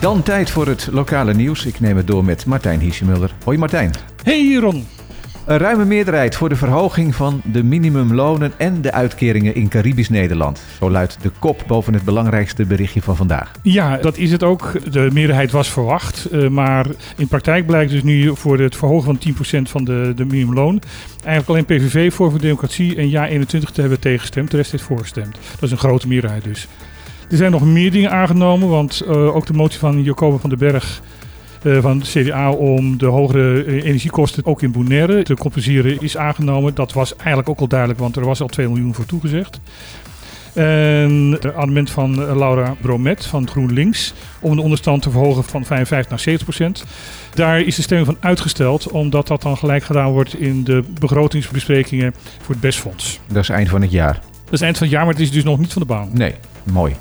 Dan tijd voor het lokale nieuws. Ik neem het door met Martijn Hiesemuller. Hoi Martijn. Hey Ron. Een ruime meerderheid voor de verhoging van de minimumlonen en de uitkeringen in Caribisch Nederland. Zo luidt de kop boven het belangrijkste berichtje van vandaag. Ja, dat is het ook. De meerderheid was verwacht. Uh, maar in praktijk blijkt dus nu voor het verhogen van 10% van de, de minimumloon... eigenlijk alleen PVV, voor voor Democratie en Ja21 te hebben tegengestemd. De rest heeft voorgestemd. Dat is een grote meerderheid dus. Er zijn nog meer dingen aangenomen, want uh, ook de motie van Jacoba van den Berg uh, van de CDA om de hogere uh, energiekosten ook in Bonaire te compenseren is aangenomen. Dat was eigenlijk ook al duidelijk, want er was al 2 miljoen voor toegezegd. En het amendement van Laura Bromet van GroenLinks om de onderstand te verhogen van 55 naar 70 procent. Daar is de stemming van uitgesteld, omdat dat dan gelijk gedaan wordt in de begrotingsbesprekingen voor het BESfonds. Dat is eind van het jaar. Dat is eind van het jaar, maar het is dus nog niet van de baan. Nee, mooi.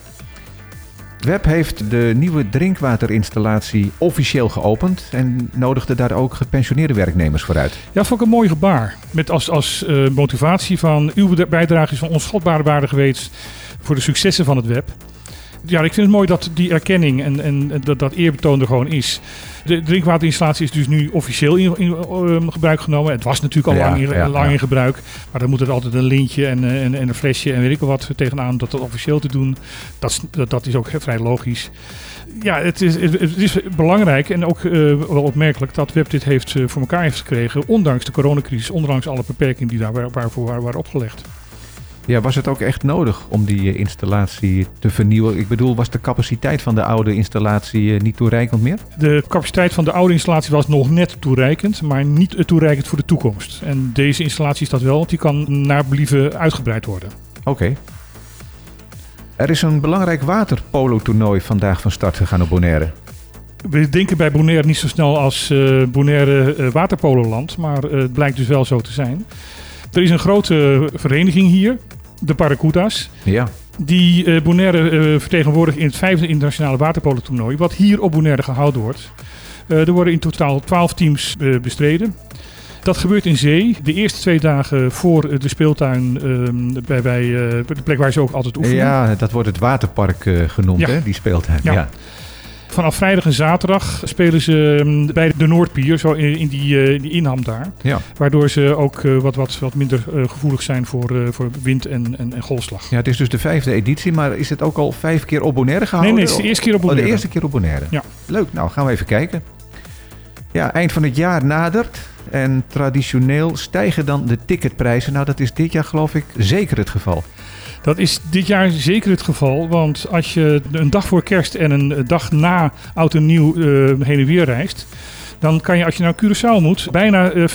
Web heeft de nieuwe drinkwaterinstallatie officieel geopend en nodigde daar ook gepensioneerde werknemers voor uit. Ja, vond ik een mooi gebaar. Met als, als uh, motivatie van uw bijdrage is van onschatbare waarde geweest voor de successen van het web. Ja, ik vind het mooi dat die erkenning en, en dat, dat eerbetoon er gewoon is. De drinkwaterinstallatie is dus nu officieel in, in uh, gebruik genomen. Het was natuurlijk al ja, lang, in, ja, lang ja. in gebruik. Maar dan moet er altijd een lintje en, en, en een flesje en weet ik wat tegenaan om dat, dat officieel te doen. Dat, dat, dat is ook vrij logisch. Ja, het is, het is belangrijk en ook uh, wel opmerkelijk dat Web dit heeft, uh, voor elkaar heeft gekregen. Ondanks de coronacrisis, ondanks alle beperkingen die daar waarvoor waren, waren opgelegd. Ja, was het ook echt nodig om die installatie te vernieuwen? Ik bedoel, was de capaciteit van de oude installatie niet toereikend meer? De capaciteit van de oude installatie was nog net toereikend, maar niet toereikend voor de toekomst. En deze installatie is dat wel, want die kan naar believen uitgebreid worden. Oké. Okay. Er is een belangrijk waterpolo-toernooi vandaag van start gegaan op Bonaire. We denken bij Bonaire niet zo snel als uh, Bonaire uh, waterpololand, maar uh, het blijkt dus wel zo te zijn. Er is een grote vereniging hier, de Paracudas. Ja. Die uh, Bonaire uh, vertegenwoordigt in het vijfde internationale waterpolo-toernooi. Wat hier op Bonaire gehouden wordt. Uh, er worden in totaal twaalf teams bestreden. Dat gebeurt in zee. De eerste twee dagen voor de speeltuin uh, bij, bij uh, de plek waar ze ook altijd oefenen. Ja, dat wordt het waterpark uh, genoemd, ja. hè, die speeltuin. Ja. ja. Vanaf vrijdag en zaterdag spelen ze bij de Noordpier, zo in die, die inham daar. Ja. Waardoor ze ook wat, wat, wat minder gevoelig zijn voor, voor wind en, en, en, golfslag. Ja, het is dus de vijfde editie, maar is het ook al vijf keer op Bonaire gehouden? Nee, nee, het is de eerste keer op Bonaire. Oh, de eerste keer op Bonaire. Ja. Leuk, nou gaan we even kijken. Ja, eind van het jaar nadert. En traditioneel stijgen dan de ticketprijzen. Nou, dat is dit jaar geloof ik zeker het geval. Dat is dit jaar zeker het geval. Want als je een dag voor kerst en een dag na oud en nieuw uh, heen en weer reist... dan kan je als je naar Curaçao moet bijna uh,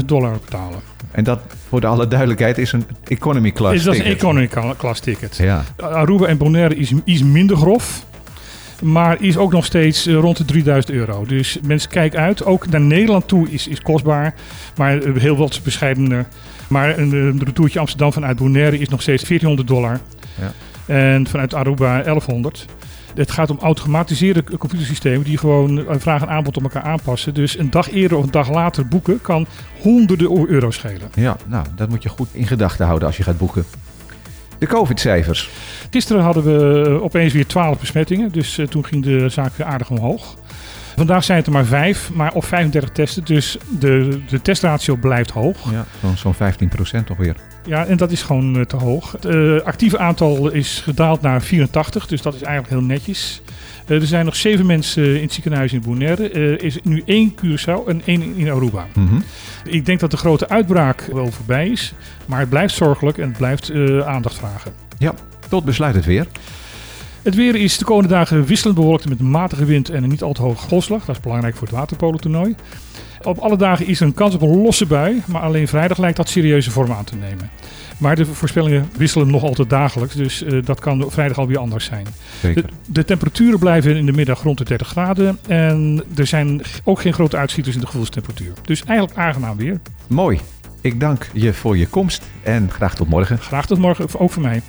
5.500 dollar betalen. En dat, voor de alle duidelijkheid, is een economy class is, dat ticket. Dat is een economy class ticket. Ja. Aruba en Bonaire is iets minder grof. Maar is ook nog steeds rond de 3000 euro. Dus mensen kijken uit. Ook naar Nederland toe is, is kostbaar. Maar heel wat bescheidener. Maar een, een retourtje Amsterdam vanuit Bonaire is nog steeds 1400 dollar. Ja. En vanuit Aruba 1100. Het gaat om automatiseerde computersystemen die gewoon vraag en aanbod op elkaar aanpassen. Dus een dag eerder of een dag later boeken kan honderden euro schelen. Ja, nou, dat moet je goed in gedachten houden als je gaat boeken. De COVID-cijfers. Gisteren hadden we opeens weer 12 besmettingen, dus uh, toen ging de zaak weer aardig omhoog. Vandaag zijn het er maar 5, maar op 35 testen, dus de, de testratio blijft hoog. Ja, zo'n zo 15 procent alweer. Ja, en dat is gewoon uh, te hoog. Het uh, actieve aantal is gedaald naar 84, dus dat is eigenlijk heel netjes. Uh, er zijn nog zeven mensen in het ziekenhuis in Bonaire. Er is nu één Curaçao en één in Aruba. Mm -hmm. Ik denk dat de grote uitbraak wel voorbij is. Maar het blijft zorgelijk en het blijft aandacht vragen. Ja, tot besluit het weer. Het weer is de komende dagen wisselend bewolkt met matige wind en een niet al te hoge golfslag. Dat is belangrijk voor het waterpolotoernooi. Op alle dagen is er een kans op een losse bui, maar alleen vrijdag lijkt dat serieuze vorm aan te nemen. Maar de voorspellingen wisselen nog altijd dagelijks, dus uh, dat kan vrijdag alweer anders zijn. De, de, temperaturen blijven in de middag rond de 30 graden en er zijn ook geen grote uitschieters in de gevoelstemperatuur. Dus eigenlijk aangenaam weer. Mooi. Ik dank je voor je komst en graag tot morgen. Graag tot morgen, ook voor mij.